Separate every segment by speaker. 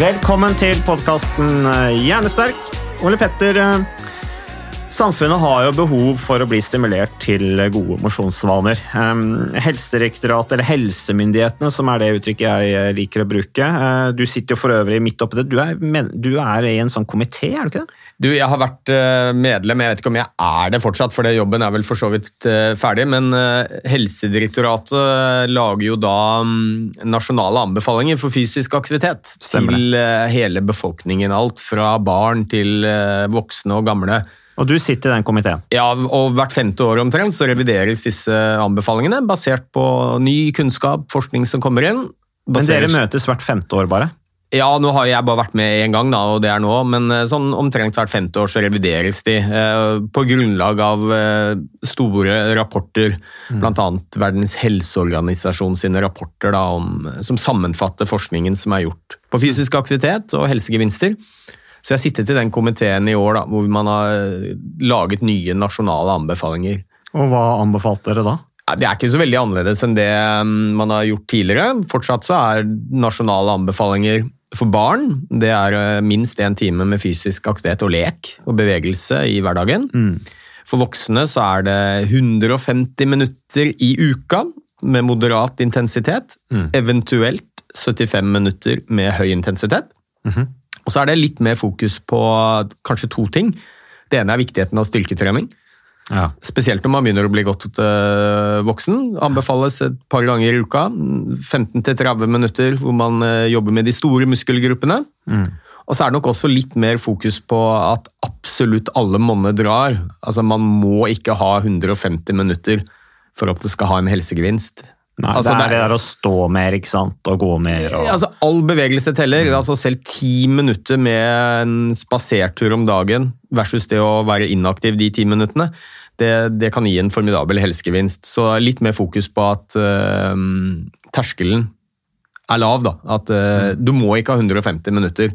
Speaker 1: Velkommen til podkasten Hjernesterk. Ole Petter, eh, samfunnet har jo behov for å bli stimulert til gode mosjonsvaner. Helsedirektoratet, eller helsemyndighetene, som er det uttrykket jeg eh, liker å bruke. Eh, Du sitter jo for øvrig midt oppi det. Du er, du er i en sånn komité, er du ikke det?
Speaker 2: Du, Jeg har vært eh, medlem, jeg vet ikke om jeg er det fortsatt, for det jobben er vel for så vidt ferdig, men Helsedirektoratet lager jo da mm, nasjonale anbefalinger for fysisk aktivitet til hele befolkningen. Alt fra barn til voksne og gamle.
Speaker 1: Og du sitter i den komiteen.
Speaker 2: Ja, og Hvert femte år omtrent så revideres disse anbefalingene, basert på ny kunnskap, forskning som kommer inn.
Speaker 1: Men dere møtes hvert femte år, bare?
Speaker 2: ja, nå har jeg bare vært med én gang, da, og det er nå, men eh, sånn omtrent hvert femte år så revideres de. Eh, på grunnlag av eh, store rapporter, blant bl.a. Verdens helseorganisasjon sine rapporter da, om, som sammenfatter forskningen som er gjort på fysisk aktivitet og helsegevinster. Så jeg har sittet i den komiteen i år da, hvor man har eh, laget nye nasjonale anbefalinger.
Speaker 1: Og hva anbefalte dere da?
Speaker 2: Det er ikke så veldig annerledes enn det um, man har gjort tidligere. Fortsatt så er nasjonale anbefalinger for barn det er uh, minst én time med fysisk aktivitet og lek og bevegelse i hverdagen. For voksne så er det 150 minutter i uka med moderat intensitet. Eventuelt 75 minutter med høy intensitet. Og så er det litt mer fokus på kanskje to ting. Det ene er viktigheten av styrketrening.
Speaker 1: Ja.
Speaker 2: Spesielt når man begynner å bli godt øh, voksen. Anbefales et par ganger i uka. 15-30 minutter hvor man øh, jobber med de store muskelgruppene. Og så er det nok også litt mer fokus på at absolutt alle monner drar. Altså Man må ikke ha 150 minutter for at det skal ha en helsegevinst.
Speaker 1: Nei,
Speaker 2: Altså,
Speaker 1: det er
Speaker 2: det er-
Speaker 1: der å stå mer, ikke sant, og gå mer og
Speaker 2: Altså All bevegelse teller. altså Selv ti minutter med en spasertur om dagen versus det å være inaktiv de ti minuttene, det, det kan gi en formidabel helsegevinst. Så litt mer fokus på at uh, terskelen er lav. da. At øh, du må ikke ha 150 minutter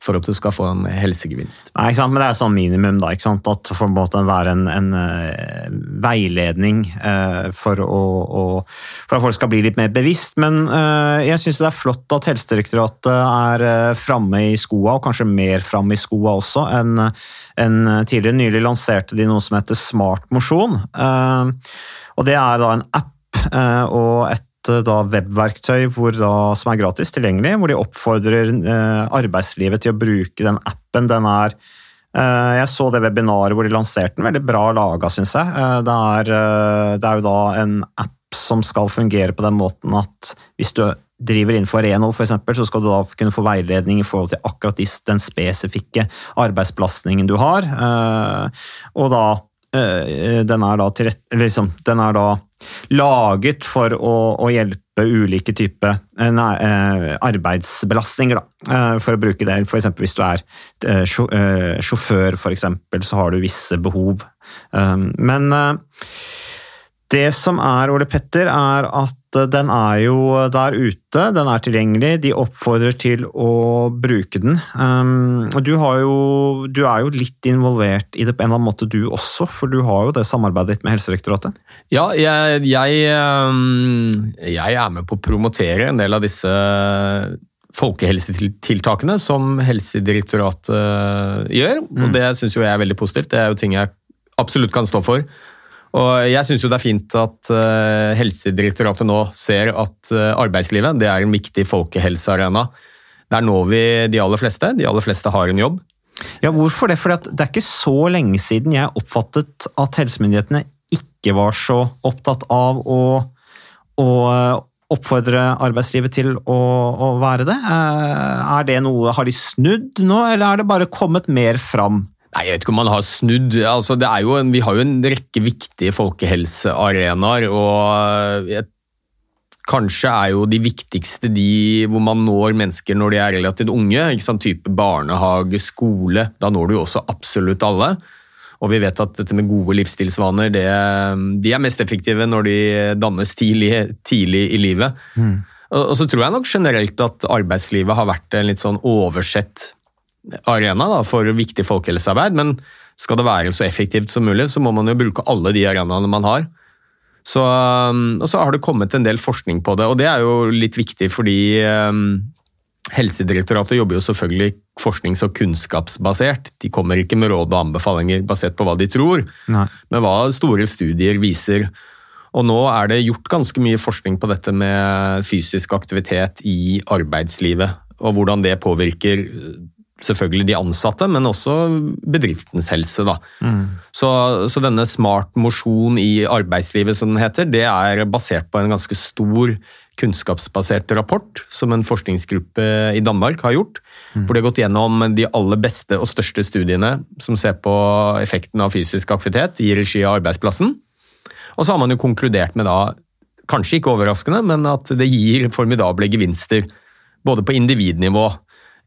Speaker 2: for at du skal få en helsegevinst.
Speaker 1: Nei, ikke sant? Men det er sånn minimum, da. ikke sant? At det får en være en, en uh, veiledning uh, for, å, å, for at folk skal bli litt mer bevisst. Men uh, jeg syns det er flott at Helsedirektoratet er uh, framme i skoa, og kanskje mer framme i skoa også enn en tidligere. Nylig lanserte de noe som heter Smart mosjon. Og det er da en app og et da webverktøy da, som er gratis tilgjengelig, hvor de oppfordrer eh, arbeidslivet til å bruke den appen. Den er eh, Jeg så det webinaret hvor de lanserte den, veldig bra laga, syns jeg. Eh, det, er, eh, det er jo da en app som skal fungere på den måten at hvis du driver innenfor renhold, eksempel, så skal du da kunne få veiledning i forhold til akkurat den spesifikke arbeidsbelastningen du har. Eh, og da eh, den er da, rett, liksom, den er da laget for å, å hjelpe ulike typer eh, eh, arbeidsbelastninger, da. Eh, for å bruke det, eksempel hvis du er eh, eh, sjåfør, for eksempel, så har du visse behov. Eh, men eh, det som er, Ole Petter, er at eh, den er jo der ute, den er tilgjengelig, de oppfordrer til å bruke den. Um, og du, har jo, du er jo litt involvert i det på en eller annen måte du også, for du har jo det samarbeidet ditt med Helsedirektoratet.
Speaker 2: Ja, jeg, jeg, jeg er med på å promotere en del av disse folkehelsetiltakene som Helsedirektoratet gjør. gjør. Og
Speaker 1: Mm.
Speaker 2: det syns jo jeg er veldig positivt. Det er jo ting jeg absolutt kan stå for. Og jeg syns det er fint at eh, Helsedirektoratet nå ser at eh, arbeidslivet er en viktig folkehelsearena. Der når vi de aller fleste. De aller fleste har en jobb.
Speaker 1: Ja, Hvorfor det? For det er ikke så lenge siden jeg oppfattet at helsemyndighetene ikke var så opptatt av å, å oppfordre arbeidslivet til å, å være det. Eh, Er det noe, Har de snudd nå, eller er det bare kommet mer fram?
Speaker 2: Nei, Jeg vet ikke om man har snudd. Altså, det er jo en, vi har jo en rekke viktige folkehelsearenaer. og jeg, Kanskje er jo de viktigste de hvor man når mennesker når de er relativt unge. ikke sant? Type barnehage, skole. Da når du jo også absolutt alle. Og vi vet at dette med gode livsstilsvaner det, de er mest effektive når de dannes tidlig, tidlig i livet. Og, og så tror jeg nok generelt at arbeidslivet har vært en litt sånn oversett arena da, for viktig folkehelsearbeid, men skal det være så effektivt som mulig, så må man jo bruke alle de arenaene man har. Så, um, og så har det kommet en del forskning på det, og det er jo litt viktig fordi um, Helsedirektoratet jobber jo selvfølgelig forsknings- og kunnskapsbasert. De kommer ikke med råd og anbefalinger basert på hva de tror,
Speaker 1: Nei.
Speaker 2: men hva store studier viser. Og nå er det gjort ganske mye forskning på dette med fysisk aktivitet i arbeidslivet, og hvordan det påvirker selvfølgelig de ansatte, men også bedriftens helse. Da. Så, så denne smart mosjon i arbeidslivet, som den heter, det er basert på en ganske stor kunnskapsbasert rapport som en forskningsgruppe i Danmark har gjort. Hvor de har gått gjennom de aller beste og største studiene som ser på effekten av fysisk aktivitet i regi av arbeidsplassen. Og så har man jo konkludert med da, kanskje ikke overraskende, men at det gir formidable gevinster. Både på individnivå,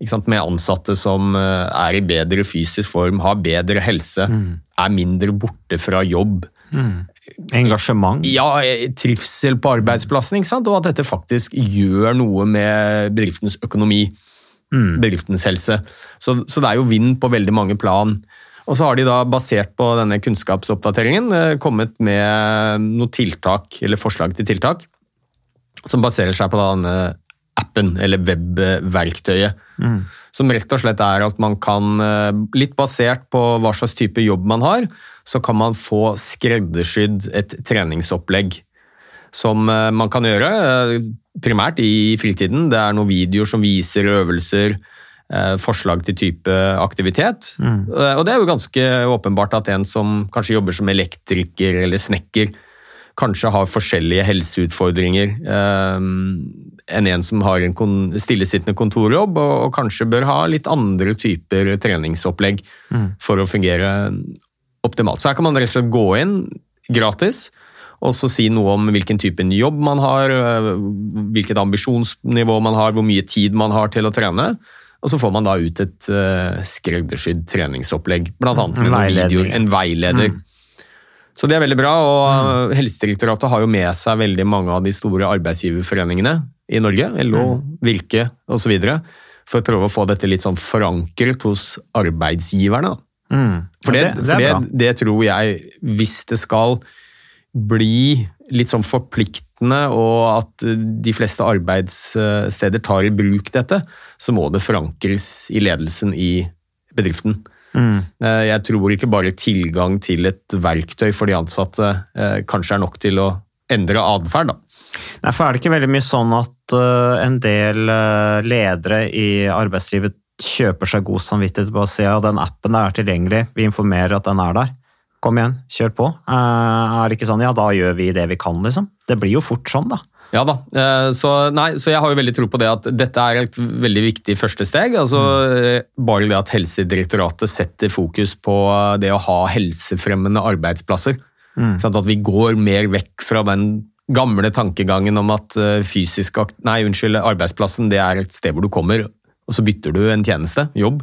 Speaker 2: med ansatte som eh, er i bedre fysisk form, har bedre helse, er mindre borte fra jobb.
Speaker 1: Engasjement.
Speaker 2: Ja, eh, trivsel på arbeidsplassen, ikke sant? og at dette faktisk gjør noe med bedriftens økonomi. Bedriftens helse. Så, så det er jo vind på veldig mange plan. Og så har de da, basert på denne kunnskapsoppdateringen, eh, kommet med noen tiltak, eller forslag til tiltak, som baserer seg på denne appen, eller webverktøyet. Som rett og slett er at man kan, eh, litt basert på hva slags type jobb man har, så kan man få skreddersydd et treningsopplegg som eh, man kan gjøre, eh, primært i fritiden. Det er noen videoer som viser øvelser, forslag til type aktivitet. Mm. Og det er jo ganske åpenbart at en som kanskje jobber som elektriker eller snekker, kanskje har forskjellige helseutfordringer enn en som har en kon stillesittende kontorjobb, og, og kanskje bør ha litt andre typer treningsopplegg for å fungere optimalt. Så her kan man rett og slett gå inn gratis, og så si noe om hvilken type jobb man har, øh, hvilket ambisjonsnivå man har, hvor mye tid man har til å trene. Og så får man da ut et uh, skreddersydd treningsopplegg, annet med
Speaker 1: En
Speaker 2: videoer. En veileder. Så det er veldig bra, og øh, Helsedirektoratet har jo med seg veldig mange av de store arbeidsgiverforeningene i Norge, LO, Virke osv., for å prøve å få dette litt sånn forankret hos arbeidsgiverne.
Speaker 1: Mm.
Speaker 2: For, det,
Speaker 1: det,
Speaker 2: for
Speaker 1: det bra.
Speaker 2: det tror jeg, hvis det skal bli litt sånn forpliktende, og at de fleste arbeidssteder tar i bruk dette, så må det forankres i ledelsen i bedriften.
Speaker 1: Mm.
Speaker 2: Eh, Jeg tror ikke bare tilgang til et verktøy for de ansatte eh, kanskje er nok til å endre atferd. da.
Speaker 1: Nei, for er det ikke veldig mye sånn at øh, en del øh, ledere i arbeidslivet kjøper seg god samvittighet på å si at den appen der er tilgjengelig, vi informerer at den er der. Kom igjen, kjør på. Eh, er det ikke sånn ja, da gjør vi det vi kan, liksom? Det blir jo fort sånn, da.
Speaker 2: Ja da, eh, så, nei, så jeg har jo veldig tro på det at dette er et veldig viktig første steg. altså eh, Bare det at Helsedirektoratet setter fokus på det å ha helsefremmende arbeidsplasser. Sånn at vi går mer vekk fra den gamle tankegangen om at eh, fysisk nei, unnskyld, arbeidsplassen det er et sted hvor du kommer, og så bytter du en tjeneste, jobb,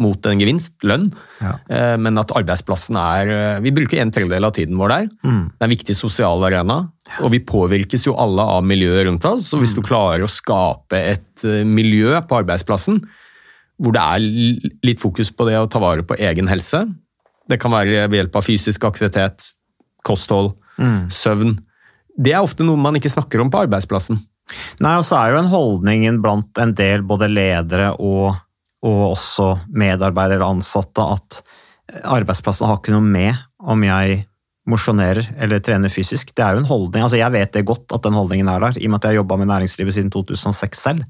Speaker 2: mot en gevinst, lønn.
Speaker 1: Ja.
Speaker 2: Eh, Men at arbeidsplassen er eh, Vi bruker en tredjedel av tiden vår der. Det er en viktig sosial arena, og vi påvirkes jo alle av miljøet rundt oss. Så hvis du klarer å skape et miljø på arbeidsplassen hvor det er litt fokus på det å ta vare på egen helse Det kan være ved hjelp av fysisk aktivitet, kosthold, søvn. Det er ofte noe man ikke snakker om på arbeidsplassen.
Speaker 1: Nei, og så er jo en holdningen blant en del både ledere og, og også medarbeidere eller ansatte at arbeidsplassen har ikke noe med om jeg mosjonerer eller trener fysisk. Det er jo en holdning, altså Jeg vet det godt at den holdningen er der, i og med at jeg har jobba med næringslivet siden 2006 selv.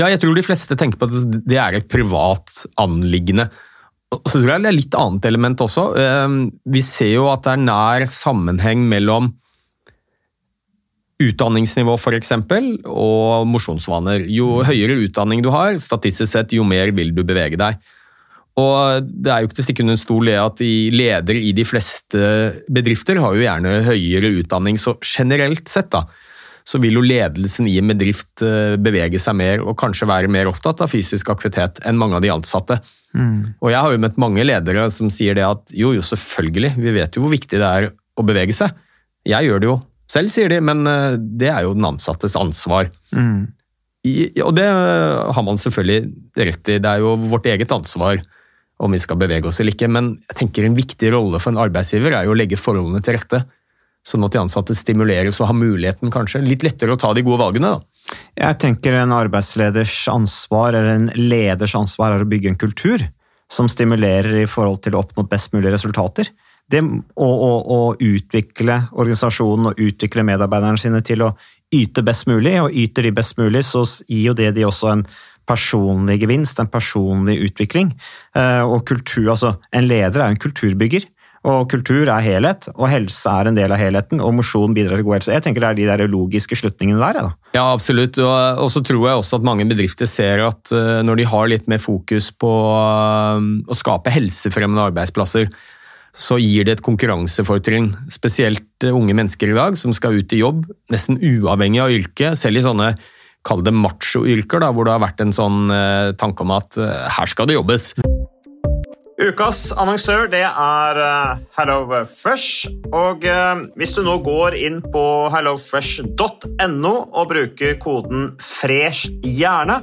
Speaker 2: Ja, jeg tror de fleste tenker på at det er et privat anliggende. Og så tror jeg det er litt annet element også. Ehm, Vi ser jo at det er nær sammenheng mellom utdanningsnivå for eksempel, og mosjonsvaner. Jo høyere utdanning du har, statistisk sett, jo mer vil du bevege deg. Og det er jo ikke til å stikke under stol det at de ledere i de fleste bedrifter har jo gjerne høyere utdanning, så generelt sett da, så vil jo ledelsen i en bedrift eh, bevege seg mer og kanskje være mer opptatt av fysisk aktivitet enn mange av de ansatte. Og jeg har jo møtt mange ledere som sier det at jo, jo, selvfølgelig, vi vet jo hvor viktig det er å bevege seg. Jeg gjør det jo selv, sier de, men eh, det er jo den ansattes ansvar. I, og det har man selvfølgelig rett i, det er jo vårt eget ansvar om vi skal bevege oss eller ikke, men jeg tenker en viktig rolle for en arbeidsgiver er jo å legge forholdene til rette, sånn at de ansatte stimuleres og har muligheten kanskje, litt lettere å ta de gode valgene da.
Speaker 1: Jeg tenker en arbeidsleders ansvar, eller en leders ansvar, er å bygge en kultur som stimulerer i forhold til å oppnå best mulige resultater. Det å, å, å utvikle organisasjonen og utvikle medarbeiderne sine til å yte best mulig, og yter de best mulig, så gir jo det de også en personlig gevinst, en personlig utvikling. Eh, Og kultur, altså En leder er en kulturbygger. Og kultur er helhet, og helse er en del av helheten, og mosjon bidrar til god helse. Jeg tenker det er de der logiske slutningene der. da.
Speaker 2: Ja, absolutt. Og så tror jeg også at mange bedrifter ser at eh, når de har litt mer fokus på eh, å skape helsefremmende arbeidsplasser, så gir det et konkurransefortrinn. Spesielt eh, unge mennesker i dag som skal ut i jobb, nesten uavhengig av yrke. Selv i sånne kall det machoyrker, hvor det har vært en sånn eh, tanke om at eh, her skal det jobbes.
Speaker 1: Ukas annonsør det er eh, HelloFresh. Og eh, hvis du nå går inn på hellofresh.no og bruker koden 'fresh hjerne',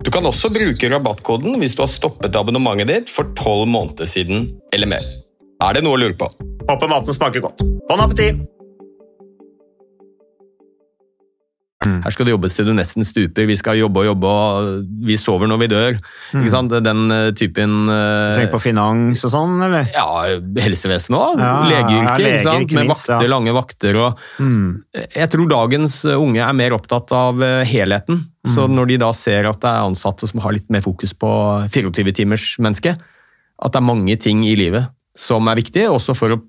Speaker 2: Du kan også bruke rabattkoden hvis du har stoppet abonnementet ditt for tolv måneder siden eller mer. Er det noe å lure på?
Speaker 1: Håper maten smaker godt. Bon appétit!
Speaker 2: Her skal det jobbes til du nesten stuper. Vi skal jobbe og jobbe, og vi sover når vi dør. Ikke sant? Den eh, typen eh,
Speaker 1: Tenk på finans og sånn, eller?
Speaker 2: Ja, helsevesenet òg.
Speaker 1: Ja,
Speaker 2: Legeyrket,
Speaker 1: ja,
Speaker 2: ikke sant?
Speaker 1: ikke
Speaker 2: med
Speaker 1: minst,
Speaker 2: vakter,
Speaker 1: ja.
Speaker 2: lange vakter. Og
Speaker 1: Mm.
Speaker 2: Jeg tror dagens unge er mer opptatt av eh, Så
Speaker 1: Mm.
Speaker 2: når de da ser at det er ansatte som har litt mer fokus på 24-timers menneske, at det er mange ting i livet som er viktig, også for å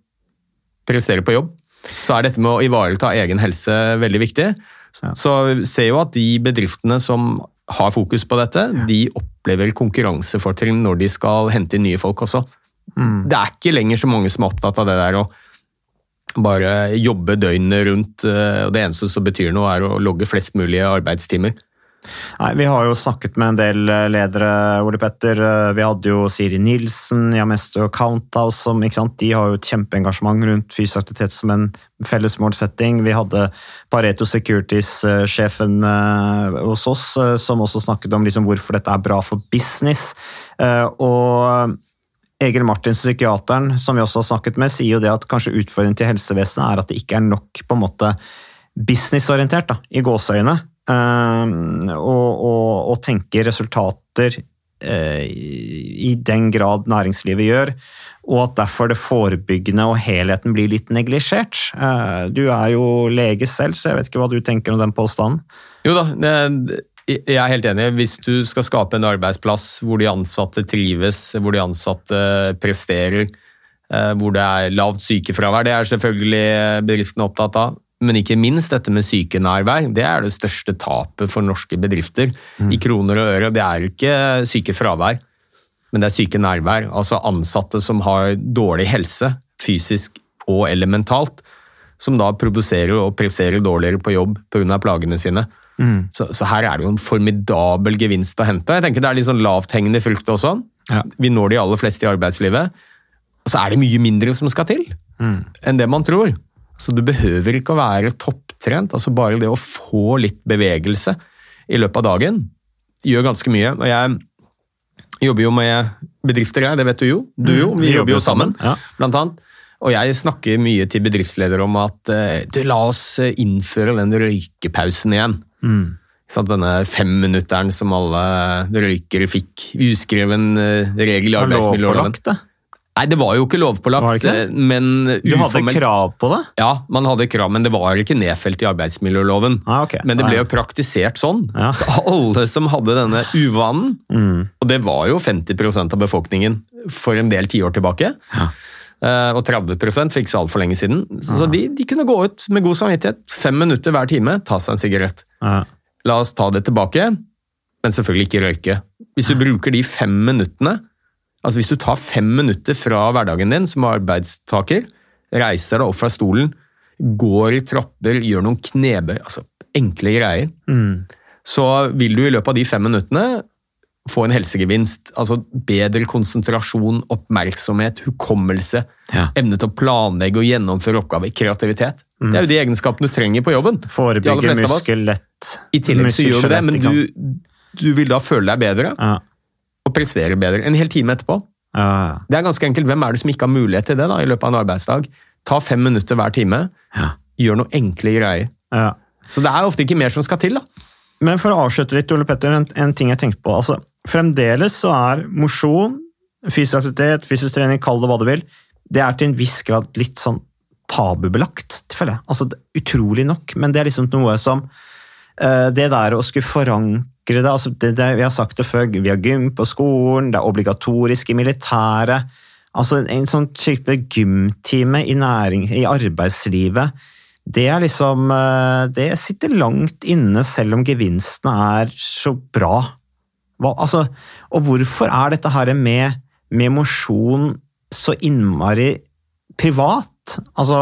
Speaker 2: prestere på jobb, så er dette med å ivareta egen helse veldig viktig. Så vi ser jo at de bedriftene som har fokus på dette, de opplever konkurransefortrinn når de skal hente inn nye folk også.
Speaker 1: Mm.
Speaker 2: Det er ikke lenger så mange som er opptatt av det der å bare jobbe døgnet rundt, eh, og det eneste som betyr noe er å logge flest mulig arbeidstimer.
Speaker 1: Nei, Vi har jo snakket med en del eh, ledere, Ole Petter. Eh, Vi hadde jo Siri Nilsen, Jamesto Counthouse, som, ikke sant? de har jo et kjempeengasjement rundt fysisk aktivitet som en felles målsetting. Vi hadde Pareto Securities-sjefen eh, hos oss, som også snakket om liksom hvorfor dette er bra for business. Og Egil Martin, psykiateren, som vi også har snakket med, sier jo det at kanskje utfordringen til helsevesenet er at det ikke er nok på en måte businessorientert, da, i gåseøyne, og, og, og tenke resultater eh, i den grad næringslivet gjør, og at derfor det forebyggende og helheten blir litt neglisjert. Eh, Du er jo lege selv, så jeg vet ikke hva du tenker om den påstanden?
Speaker 2: Jo da, jeg er helt enig. Hvis du skal skape en arbeidsplass hvor de ansatte trives, hvor de ansatte presterer, eh, hvor det er lavt sykefravær, det er selvfølgelig bedriftene opptatt av. Men ikke minst dette med sykenærvær. Det er det største tapet for norske bedrifter. I kroner og øre. Det er ikke sykefravær, men det er syke nærvær. Altså ansatte som har dårlig helse, fysisk og elementalt, som da produserer og presterer dårligere på jobb pga. plagene sine. Så, så her er det jo en formidabel gevinst å hente. Jeg tenker Det er litt sånn lavthengende frukt også.
Speaker 1: Ja.
Speaker 2: Vi når de aller fleste i arbeidslivet. Og så er det mye mindre som skal til enn det man tror. Så du behøver ikke å være topptrent. altså Bare det å få litt bevegelse i løpet av dagen gjør ganske mye. Og jeg jobber jo med bedrifter, jeg. Det vet du jo. Du jo. Vi, jobber jo sammen,
Speaker 1: ja.
Speaker 2: blant annet. Og jeg snakker mye til bedriftsledere om at eh, du, la oss eh, innføre den røykepausen igjen. Mm. Denne femminutteren som alle røykere fikk. Uskreven eh, regel i arbeidsmiljøloven. Nei, det var jo ikke lovpålagt,
Speaker 1: Var det ikke
Speaker 2: eh, men
Speaker 1: Du hadde krav på det?
Speaker 2: Ja, man hadde krav, men det var ikke nedfelt i arbeidsmiljøloven.
Speaker 1: Ah, okay.
Speaker 2: Men det ble
Speaker 1: Ah,
Speaker 2: jo praktisert sånn.
Speaker 1: Ja.
Speaker 2: Så alle som hadde denne uvanen,
Speaker 1: Mm.
Speaker 2: og det var jo 50% av befolkningen for en del tiår tilbake, ja. og 30 fikk så altfor lenge siden, så de, de kunne gå ut med god samvittighet, fem minutter hver time, ta seg en sigarett.
Speaker 1: Ja.
Speaker 2: La oss ta det tilbake, men selvfølgelig ikke røyke. Hvis du bruker de fem minuttene, altså hvis du tar fem minutter fra hverdagen din som arbeidstaker, reiser deg opp fra stolen, går i trapper, gjør noen knebøy, altså enkle greier,
Speaker 1: Mm.
Speaker 2: så vil du i løpet av de fem minuttene få en helsegevinst. Altså bedre konsentrasjon, oppmerksomhet, hukommelse,
Speaker 1: Ja.
Speaker 2: evne til å planlegge og gjennomføre oppgaver, kreativitet. Det er jo de egenskapene du trenger på jobben.
Speaker 1: Forebygge muskellett.
Speaker 2: I tillegg så gjør du det, men du, du vil da føle deg bedre
Speaker 1: ja.
Speaker 2: Og prestere bedre en hel time etterpå.
Speaker 1: Ja.
Speaker 2: Det er ganske enkelt. Hvem er det som ikke har mulighet til det da, i løpet av en arbeidsdag? Ta fem minutter hver time,
Speaker 1: Ja.
Speaker 2: gjør noe enkle greier.
Speaker 1: Ja.
Speaker 2: Så det er ofte ikke mer som skal til. da.
Speaker 1: Men for å avslutte litt, Ole Petter, en, en ting jeg tenkte på. Altså, fremdeles så er mosjon, fysisk aktivitet, fysisk trening, kall det hva du vil, det er til en viss grad litt sånn tabubelagt, føler jeg. Altså, utrolig nok, men det er liksom noe som eh, Det der å skulle forankre det, altså det, det Vi har sagt det før, vi har gym på skolen, det er obligatorisk i militæret. Altså En sånn type gymtime i, næring, i arbeidslivet det er liksom eh, Det sitter langt inne, selv om gevinstene er så bra. Hva, altså, og hvorfor er dette her med, med mosjon så innmari privat? Altså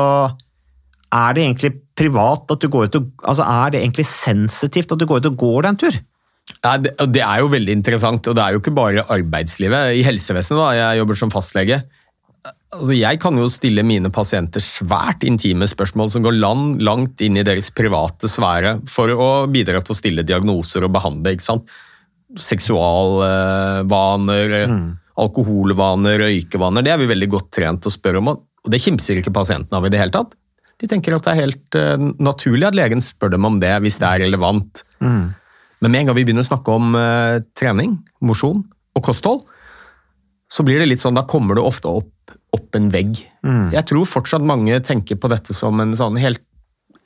Speaker 1: er det egentlig privat at du går ut og Altså, er det egentlig sensitivt at du går ut og går deg en tur?
Speaker 2: Ja, det, det er jo veldig interessant, og det er jo ikke bare arbeidslivet. I helsevesenet, da, jeg jobber som fastlege. Altså, jeg kan jo stille mine pasienter svært intime spørsmål som går land, langt inn i deres private sfære, for å bidra til å stille diagnoser og behandle. ikke sant? Seksualvaner, alkoholvaner, røykevaner. Det er vi veldig godt trent til å spørre om, og det kimser ikke pasientene av i det hele tatt. De tenker at det er helt uh, naturlig at legen spør dem om det, hvis det er relevant. Men med en gang vi begynner å snakke om uh, trening, mosjon og kosthold, så blir det litt sånn, da kommer det ofte opp, opp en vegg. Jeg tror fortsatt mange tenker på dette som en sånn helt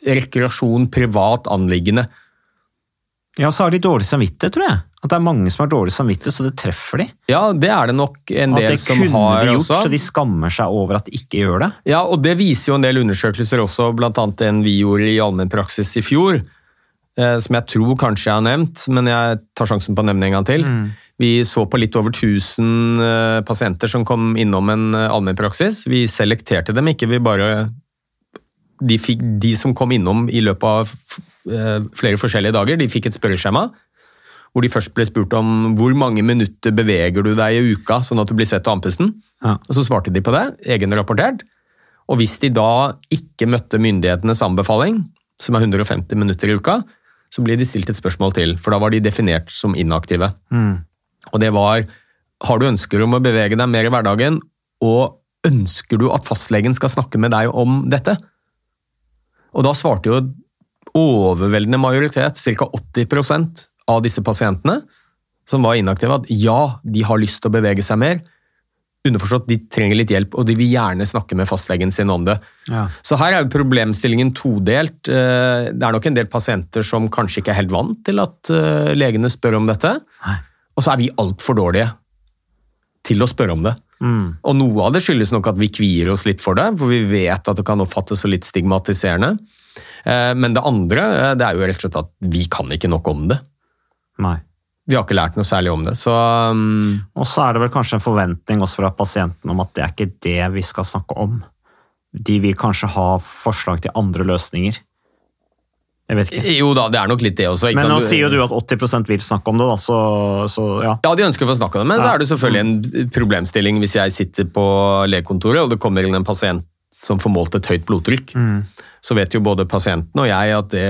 Speaker 2: rekreasjon, privat anliggende.
Speaker 1: Ja, så har de dårlig samvittighet, tror jeg. At det er mange som har dårlig samvittighet, så det treffer de.
Speaker 2: Ja, det er det nok en
Speaker 1: At
Speaker 2: del
Speaker 1: det kunne de gjort,
Speaker 2: også.
Speaker 1: så de skammer seg over at de ikke gjør det.
Speaker 2: Ja, og det viser jo en del undersøkelser også, annet en vi gjorde i allmennpraksis i fjor, som jeg tror kanskje jeg har nevnt, men jeg tar sjansen på å nevne en gang til. Vi så på litt over 1000 eh, pasienter som kom innom en eh, allmennpraksis. Vi selekterte dem ikke, vi bare de, fikk, de som kom innom i løpet av eh, flere forskjellige dager, de fikk et spørreskjema hvor de først ble spurt om hvor mange minutter beveger du deg i uka, sånn at du blir svett av andpusten.
Speaker 1: Ja.
Speaker 2: Og så svarte de på det, egenrapportert. Og hvis de da ikke møtte myndighetenes anbefaling, som er 150 minutter i uka, så ble de stilt et spørsmål til, for da var de definert som inaktive. Og det var har du ønsker om å bevege deg mer i hverdagen, og ønsker du at fastlegen skal snakke med deg om dette? Og da svarte jo overveldende majoritet, ca. 80% av disse pasientene som var inaktive, at ja, de har lyst til å bevege seg mer. Underforstått, de trenger litt hjelp, og de vil gjerne snakke med fastlegen sin om det.
Speaker 1: Ja.
Speaker 2: Så her er jo problemstillingen todelt. Eh, Det er nok en del pasienter som kanskje ikke er helt vant til at eh, legene spør om dette.
Speaker 1: Nei.
Speaker 2: Og så er vi altfor dårlige til å spørre om det. Og noe av det skyldes nok at vi kvier oss litt for det, for vi vet at det kan oppfattes så litt stigmatiserende. Eh, Men det andre det er jo rett og slett at vi kan ikke nok om det.
Speaker 1: Nei.
Speaker 2: Vi har ikke lært noe særlig om det. Så um,
Speaker 1: Og så er det vel kanskje en forventning også fra pasienten om at det er ikke det vi skal snakke om. De vil kanskje ha forslag til andre løsninger. Jeg vet ikke.
Speaker 2: jo da, det er nok litt det også.
Speaker 1: Men nå sier jo du at 80% vil snakke om det, da, så, så ja.
Speaker 2: Ja, de ønsker å få snakke om det, men så er det selvfølgelig en problemstilling hvis jeg sitter på legekontoret og det kommer inn en pasient som får målt et høyt blodtrykk. Så vet jo både pasienten og jeg at det,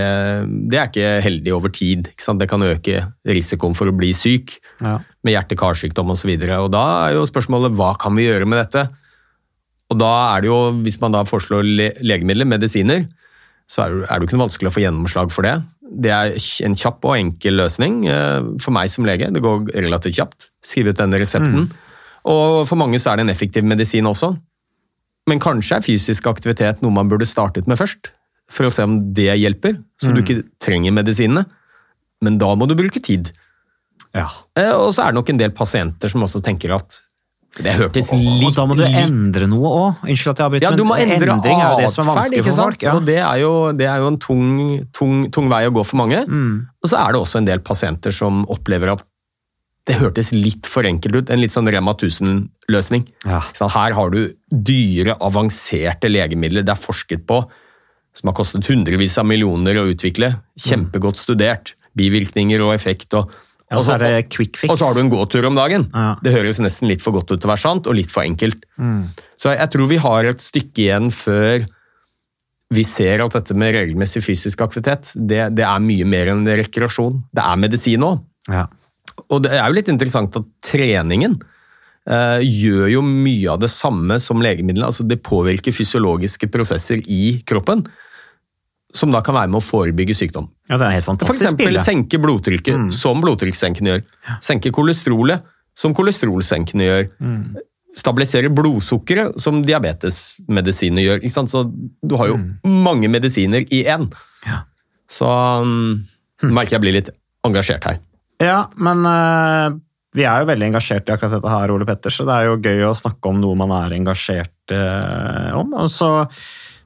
Speaker 2: det er ikke heldig over tid. Det kan øke risikoen for å bli syk
Speaker 1: ja.
Speaker 2: med hjerte-karsykdom osv. Da er jo spørsmålet hva kan vi gjøre med dette? Og da er det jo, Hvis man da foreslår le legemidler, medisiner, så er det, er det jo ikke noe vanskelig å få gjennomslag for det. Det er en kjapp og enkel løsning eh, for meg som lege. Det går relativt kjapt. Skrive ut denne resepten. Og for mange så er det en effektiv medisin også. Men kanskje er fysisk aktivitet noe man burde startet med først, for å se om det hjelper, så du ikke trenger medisinene. Men da må du bruke tid.
Speaker 1: ja.
Speaker 2: Eh, Og så er det nok en del pasienter som også tenker at det hørtes litt
Speaker 1: Og da må du endre noe òg. Unnskyld at jeg avbryter,
Speaker 2: ja, du må
Speaker 1: men
Speaker 2: endre
Speaker 1: endring er jo det som er vanskelig for folk. Ja.
Speaker 2: Og det er jo, det er jo en tung, tung, tung vei å gå for mange.
Speaker 1: Mm.
Speaker 2: Og så er det også en del pasienter som opplever at det hørtes litt for enkelt ut. En litt sånn Rema 1000-løsning.
Speaker 1: Ja.
Speaker 2: Her har du dyre, avanserte legemidler det er forsket på, som har kostet hundrevis av millioner å utvikle. Kjempegodt studert. Bivirkninger og effekt. og
Speaker 1: Og så er det quick fix.
Speaker 2: og så har du en gåtur om dagen.
Speaker 1: Ja.
Speaker 2: Det høres nesten litt for godt ut til å være sant, og litt for enkelt.
Speaker 1: Mm.
Speaker 2: Så jeg tror vi har et stykke igjen før vi ser at dette med regelmessig fysisk aktivitet, det, det er mye mer enn rekreasjon. Det er medisin òg.
Speaker 1: Ja.
Speaker 2: Og det er jo litt interessant at treningen eh, gjør jo mye av det samme som legemidlene. Altså det påvirker fysiologiske prosesser i kroppen, som da kan være med å forebygge sykdom.
Speaker 1: ja, det er helt fantastisk.
Speaker 2: For eksempel
Speaker 1: bilde.
Speaker 2: senke blodtrykket, som blodtrykkssenkende gjør. Senke kolesterolet, som kolesterolsenkende gjør. Stabilisere blodsukkeret, som diabetesmedisiner gjør. Så du har jo mange medisiner i én.
Speaker 1: Ja.
Speaker 2: Så um, merker jeg blir litt engasjert her.
Speaker 1: Ja, men uh, vi er jo veldig engasjert i akkurat dette her, Ole Petter, så det er jo gøy å snakke om noe man er engasjert uh, om. så-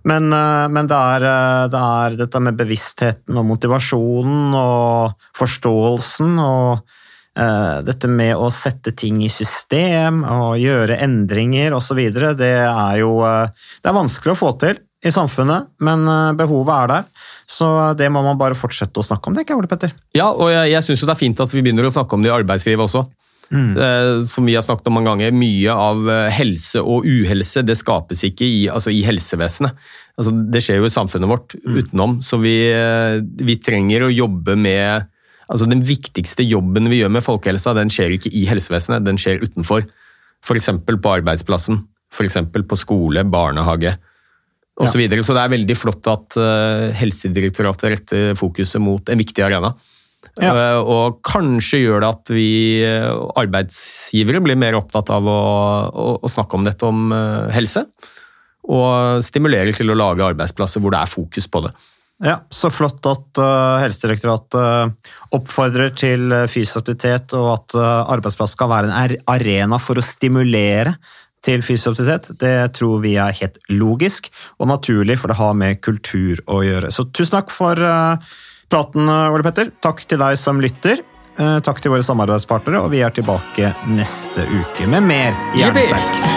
Speaker 1: men, uh, men det, er, det er dette med bevisstheten og motivasjonen og forståelsen og dette med å sette ting i system og gjøre endringer osv. Det er jo det er vanskelig å få til. I samfunnet, men eh, behovet er der. Så det må man bare fortsette å snakke om, det ikke Ole Petter.
Speaker 2: Ja, og jeg, jeg syns det er fint at vi begynner å snakke om det i arbeidslivet også. Mm. som vi har snakket om mange ganger, mye av eh, helse og uhelse det skapes ikke i, altså i helsevesenet. Altså, det skjer jo i samfunnet vårt utenom, så vi, eh, vi trenger å jobbe med altså Den viktigste jobben vi gjør med folkehelsa, den skjer ikke i helsevesenet, den skjer utenfor. F.eks. på arbeidsplassen, f.eks. på skole, barnehage osv. Så, videre. så det er veldig flott at eh, Helsedirektoratet retter fokuset mot en viktig arena.
Speaker 1: Ja.
Speaker 2: Eh, Og kanskje gjør det at vi eh, arbeidsgivere blir mer opptatt av å, å, å snakke om dette om helse. Og stimulerer til å lage arbeidsplasser hvor det er fokus på det.
Speaker 1: Ja, Så flott at Helsedirektoratet oppfordrer til fysisk aktivitet, og at arbeidsplass skal være en arena for å stimulere til fysisk aktivitet. Det tror vi er helt logisk og naturlig, for det har med kultur å gjøre. Så tusen takk for uh, praten, Ole Petter. Takk til deg som lytter. Uh, takk til våre samarbeidspartnere, og vi er tilbake neste uke med mer Hjernesterk.